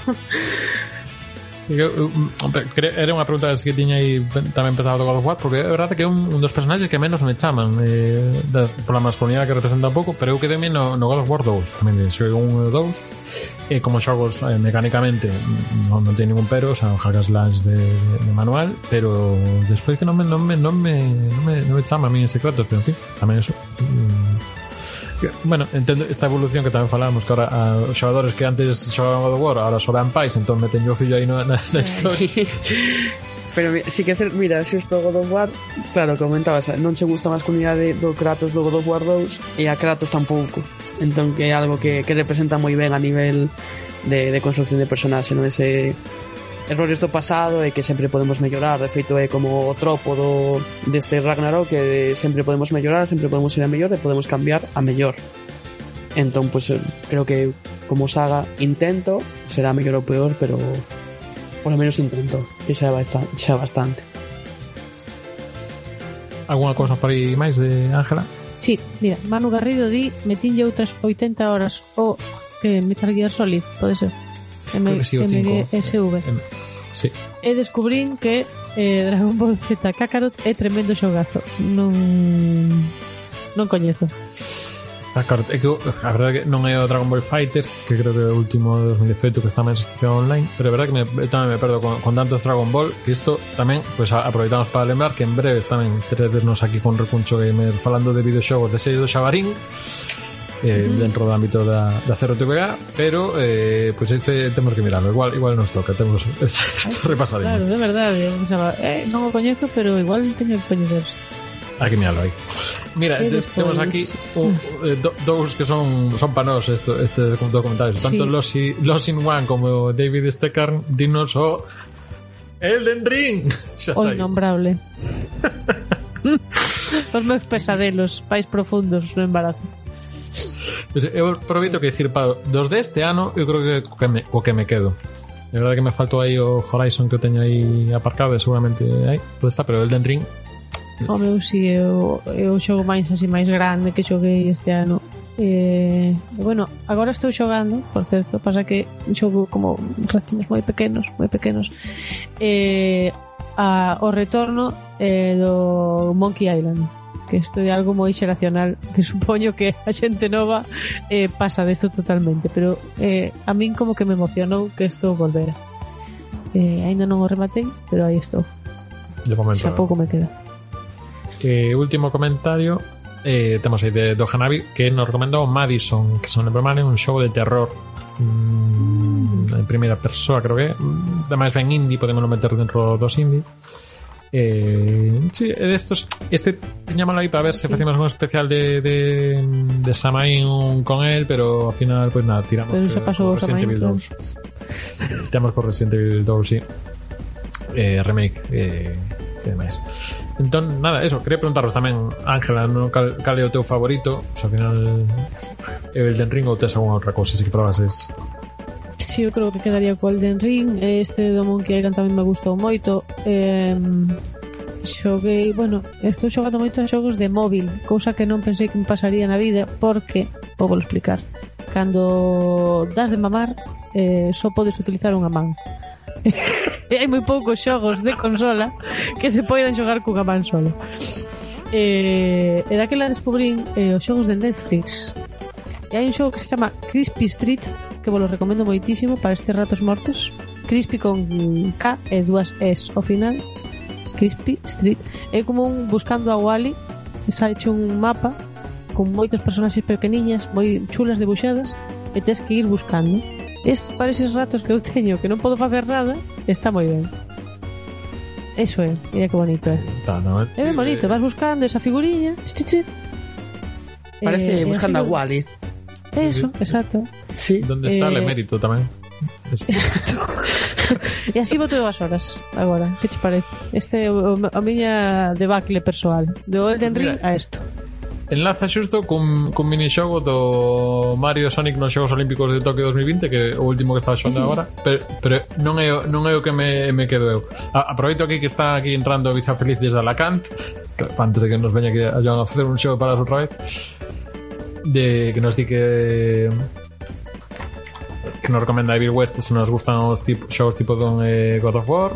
Eu, eu, eh, mm, era unha pregunta que tiña aí tamén pensado tocar o Juan porque é verdade que é un, un dos personaxes que menos me chaman eh, da, pola masculinidade que representa un pouco pero eu quedei no, no God of War 2 tamén de un 1 e 2 e como xogos eh, mecánicamente mm, non, non ten ningún pero o sea, hack and slash de, de manual pero despois que non me non me, non me, non me, non me chama a mí en secreto pero en fin tamén eso mm, Bueno, entendo esta evolución que tamén falábamos que ahora a, os xogadores que antes xogaban God of War ahora xogan pais, entón meten yo fillo aí na, na, na historia. (laughs) Pero mira, si que hacer, mira, se isto God of War, claro, comentabas, eh, non che gusta a masculinidade do Kratos do God of War 2 e a Kratos tampouco. Entón que é algo que, que representa moi ben a nivel de, de construcción de personaxe, non ese errores do pasado e que sempre podemos mellorar de feito é como o tropo do, deste Ragnarok que sempre podemos mellorar sempre podemos ir a mellor e podemos cambiar a mellor. Entón pues, eh, creo que como saga intento será mellor ou peor pero por lo menos intento que xa, basta, xa bastante. Alguna cousa por aí máis de Ángela? Sí, mira, Manu Garrido di metinlle outras 80 horas o oh, que Metal Gear Solid, pode ser. M creo que sí, o 5. MSV. Sí. E descubrín que eh, Dragon Ball Z Kakarot é tremendo xogazo. Non non coñezo. Kakarot, é que a verdade que non é o Dragon Ball Fighters, que creo que é o último de 2018 que está máis sección online, pero é verdade que me, tamén me perdo con, con tantos Dragon Ball, que isto tamén, pois a, aproveitamos para lembrar que en breves tamén teredesnos aquí con Recuncho Gamer falando de videoxogos de series do Xabarín, eh, dentro do ámbito da, da Cero TVA pero eh, pues este temos que mirarlo igual igual nos toca temos isto (laughs) repasadinho Claro, de verdade. Eh, non o coñezo, pero igual teño que coñecer. Hai que mirarlo aí. Mira, despois- temos aquí un, eh, do, dous que son son panos esto, este documentales. Tanto Sí. Los, Los in One como David Steckarn dinos o Elden Ring. (laughs) Xa O innombrable. (laughs) Os meus pesadelos, pais profundos no embarazo. Eu prometo que dicir, pa, dos deste ano, eu creo que co que me, co que me quedo. É verdade que me faltou aí o Horizon que eu teño aí aparcado e seguramente aí, pode está, pero Elden Ring O meu si, eu, eu xogo máis así máis grande que xoguei este ano Eh, bueno, agora estou xogando, por certo, pasa que xogo como racimos moi pequenos, moi pequenos. Eh, a, o retorno eh, do Monkey Island. Que isto é algo moi xeracional que (laughs) supoño que a xente nova eh, pasa desto totalmente. Pero eh, a min como que me emocionou que isto volvera eh, ainda non o rematei pero aí estou De momento. xa pouco me queda. Eh, último comentario eh, temos aí de do Hanabi que nos recomendou Madison que son é un xogo de terror. Mm, en primeira persoa creo que. Mm, ademais ben indie podemos meter dentro dos indie Eh, sí, é destos este teñámoslo aí para ver se facemos un especial de, de, de Samain con él pero ao final pues nada tiramos por Resident Evil Samain, 2 tiramos por Resident Evil 2 sí. Eh, remake eh, e demais entón nada, eso, quería preguntaros tamén Ángela, no, cal, cal é o teu favorito o sea, ao final Elden Ring ou tes alguna outra cousa así que probases si eu creo que quedaría co Elden Ring este do Monkey Island tamén me gustou moito eh, xoguei, bueno, estou xogando moito a xogos de móvil, cousa que non pensei que me pasaría na vida, porque, vou vou explicar, cando das de mamar, eh, só podes utilizar unha man. (laughs) e hai moi poucos xogos de consola que se poidan xogar cunha man solo. Eh, e daquela descubrín eh, os xogos de Netflix. E hai un xogo que se chama Crispy Street, que vos recomendo moitísimo para estes ratos mortos. Crispy con K e dúas S ao final. Crispy Street. É como un buscando a Wally. Está hecho un mapa con moitos personaxes pequeniñas, moi chulas debuxadas, e tens que ir buscando. Isto para eses ratos que eu teño que non podo facer nada, está moi ben. Eso é, mira que bonito é. Tá, no, eh? é ben bonito, eh. vas buscando esa figuriña. Parece eh, buscando a Wally. Eso, exacto. Sí. ¿Dónde está el emérito eh, tamén? (laughs) e así boto as horas agora, que che parece? Este é a miña debacle persoal, do Elden Ring a isto. Enlaza xusto cun, cun minixogo do Mario Sonic nos Xogos Olímpicos de Tokio 2020 Que é o último que está xonda agora pero, pero non é, non é o que me, me quedo eu a, Aproveito aquí que está aquí entrando Biza Feliz desde Alacant Antes de que nos veña aquí a, a facer un xogo para outra vez de que nos di que que nos recomenda David West se nos gustan os tipo, shows tipo con eh, God of War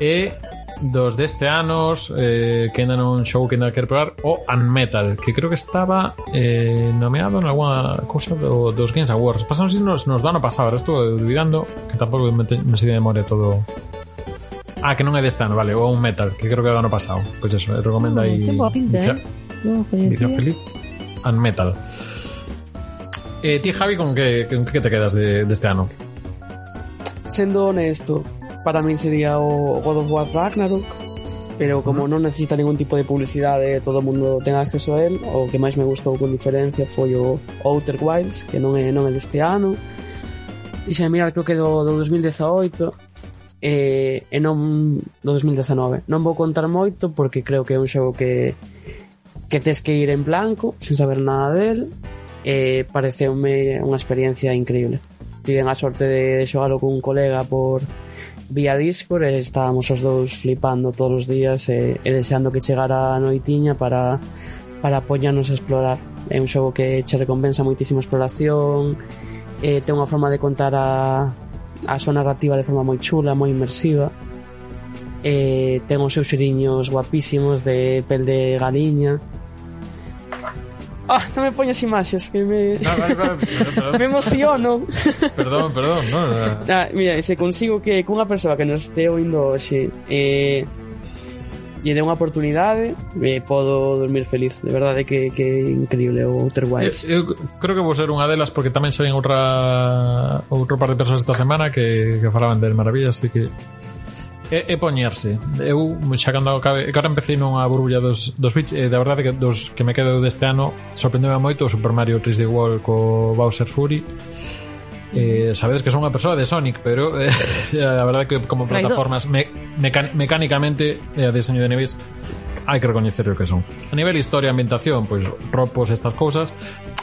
e dos deste anos eh, que ainda non show que ainda quero probar o Unmetal, que creo que estaba eh, nomeado en alguna cousa do, dos Games Awards. pasamos si nos, nos do ano pasado, ahora estou dubidando que tampouco me, te, me sei de memoria todo Ah, que non é deste ano, vale, o un metal, que creo que é do ano pasado. Pois pues eso, recomenda ah, aí. ten boa pinta, eh? no, Feliz and Metal. Eh, ti, Javi, con que, con que te quedas de, deste este ano? Sendo honesto, para min sería o God of War Ragnarok, pero como uh -huh. non necesita ningún tipo de publicidade, todo o mundo ten acceso a él, o que máis me gustou con diferencia foi o Outer Wilds, que non é, non é deste ano, e xa mirar creo que do, do 2018, e, eh, e non do 2019. Non vou contar moito porque creo que é un xogo que que tes que ir en blanco, sin saber nada del, e pareceume unha experiencia increíble. Tiven a sorte de xogalo con un colega por vía Discord e estábamos os dous flipando todos os días e, e deseando que chegara a noitiña para para apoñarnos a explorar. É un xogo que che recompensa moitísima exploración, e ten unha forma de contar a, a súa narrativa de forma moi chula, moi inmersiva, e ten os seus xeriños guapísimos de pel de galiña, Ah, non me poñas imaxes que me ah, vale, vale, perdón, (laughs) me emociono. Perdón, perdón, no, no. Ah, mira, se consigo que cunha persoa que nos este oindo hoxe eh lle dé unha oportunidade, eh, podo dormir feliz. De verdade eh, que, que increíble o Outer Wilds. Eu, eu creo que vou ser unha delas porque tamén saín outra outro par de persoas esta semana que, que falaban del maravillas, así que é, é poñerse. Eu xa cando acabe, que ahora empecé nunha burbulla dos, dos Switch, e da verdade que dos que me quedo deste ano sorprendeu moito o Super Mario 3D World co Bowser Fury. Eh, sabedes que son unha persoa de Sonic, pero eh, (laughs) a verdade que como plataformas me, mecánicamente e eh, a diseño de niveis hai que recoñecer o que son. A nivel historia e ambientación, pois ropos estas cousas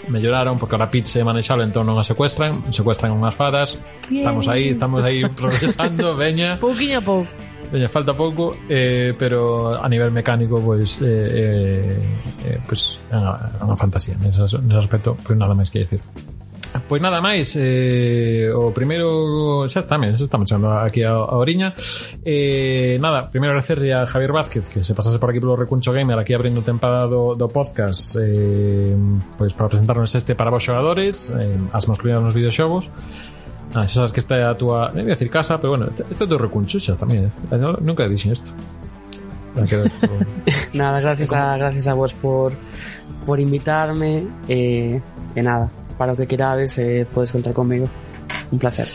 melloraron porque ahora Peach é manexable entón non a secuestran, secuestran unhas fadas. Estamos aí, estamos aí (laughs) progresando, veña, Pouquiño a pouco. veña falta pouco, eh, pero a nivel mecánico pois eh, eh, eh, pois é unha, é unha fantasía nese, nese aspecto, pois nada máis que decir. Pois nada máis eh, O primeiro Xa tamén, xa estamos chegando aquí a, a Oriña eh, Nada, primeiro agradecerle a Javier Vázquez Que se pasase por aquí polo Recuncho Gamer Aquí abrindo tempada do, do podcast eh, Pois para presentarnos este para vos xogadores eh, As masculinas nos videoxogos Ah, xa sabes que esta é a tua... Non eh, ia decir casa, pero bueno, este, é o teu recuncho xa tamén. Eh? Nunca dixen isto. (laughs) nada, gracias a, gracias a vos por, por invitarme eh, e nada, para o que querades eh, podes contar conmigo. Un placer.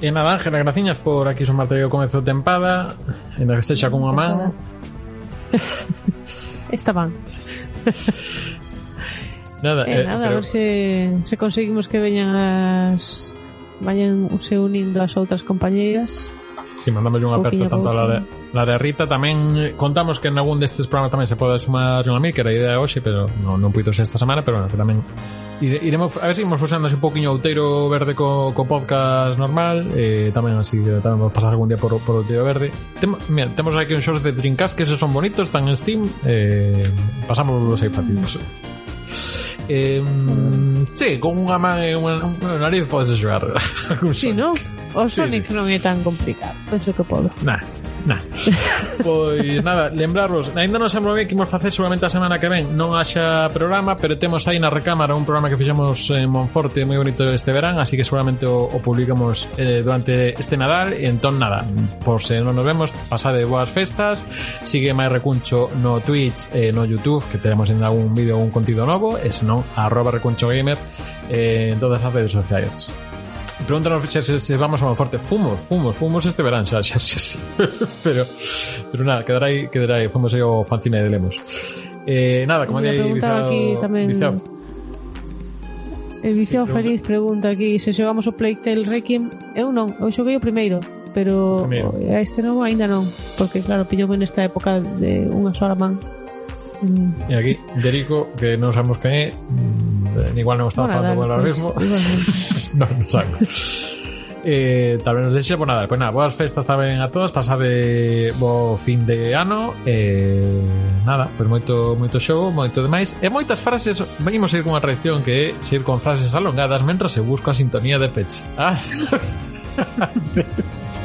E nada, Ángela, graciñas por aquí sumarte o comezo tempada, en que sexa con unha man. (laughs) Esta van. (laughs) Nada, eh, eh, nada pero... a ver se, se conseguimos que veñan as vayan se unindo as outras compañeiras Si, sí, mandámoslle unha aperta tanto a la la Rita tamén eh, contamos que en algún destes programas tamén se pode sumar unha Lamir, que era a idea hoxe, pero non, non puido ser esta semana, pero bueno, que tamén iremos a ver se si imos fusándose un poquinho outeiro verde co, co podcast normal eh, tamén así eh, tamén vamos pasar algún día por, por outeiro verde. Tem, mira, temos aquí un shorts de Dreamcast que esos son bonitos están en Steam eh, pasamos los aí fácil. Pues, eh, sí, con unha man e unha, unha nariz podes xogar si, sí, non? O Sonic sí, sí. non é tan complicado, penso que podo. Nah. Nah. (laughs) pois nada, lembrarvos Ainda non sabemos ben que imos facer seguramente a semana que ven Non haxa programa, pero temos aí na recámara Un programa que fixemos en Monforte Moi bonito este verán, así que seguramente O, o publicamos eh, durante este Nadal E entón nada, por se non nos vemos Pasade boas festas Sigue máis recuncho no Twitch e eh, no Youtube Que teremos en algún vídeo un contido novo E senón, arroba recuncho gamer eh, En todas as redes sociais Pregúntanos se, se, se vamos a Monforte. Fumos, fumos, fumos este verán xa, xa, xa, xa. pero, pero nada, quedará aí, quedará aí. Fomos aí ao fanzine de Lemos. Eh, nada, como aí. viciado, aquí tamén... viciado. El eh, viciado sí, feliz pregunta aquí se xogamos o Playtel Requiem. Eu non, eu xoguei o primeiro, pero primeiro. a este novo aínda non, porque claro, pillou nesta época de unha sola man. Mm. E aquí, Derico, que non sabemos quen é, mm, igual non está bueno, falando con el mismo. (laughs) no, no sabe. (laughs) eh, tal vez nos deixe, pues nada, pues nada, boas festas tamén a todos, pasade bo fin de ano, eh, nada, pues moito, moito xogo, moito demais, e moitas frases, venimos a ir unha tradición que é ir con frases alongadas mentras se busca a sintonía de peche. Ah. (laughs) (laughs)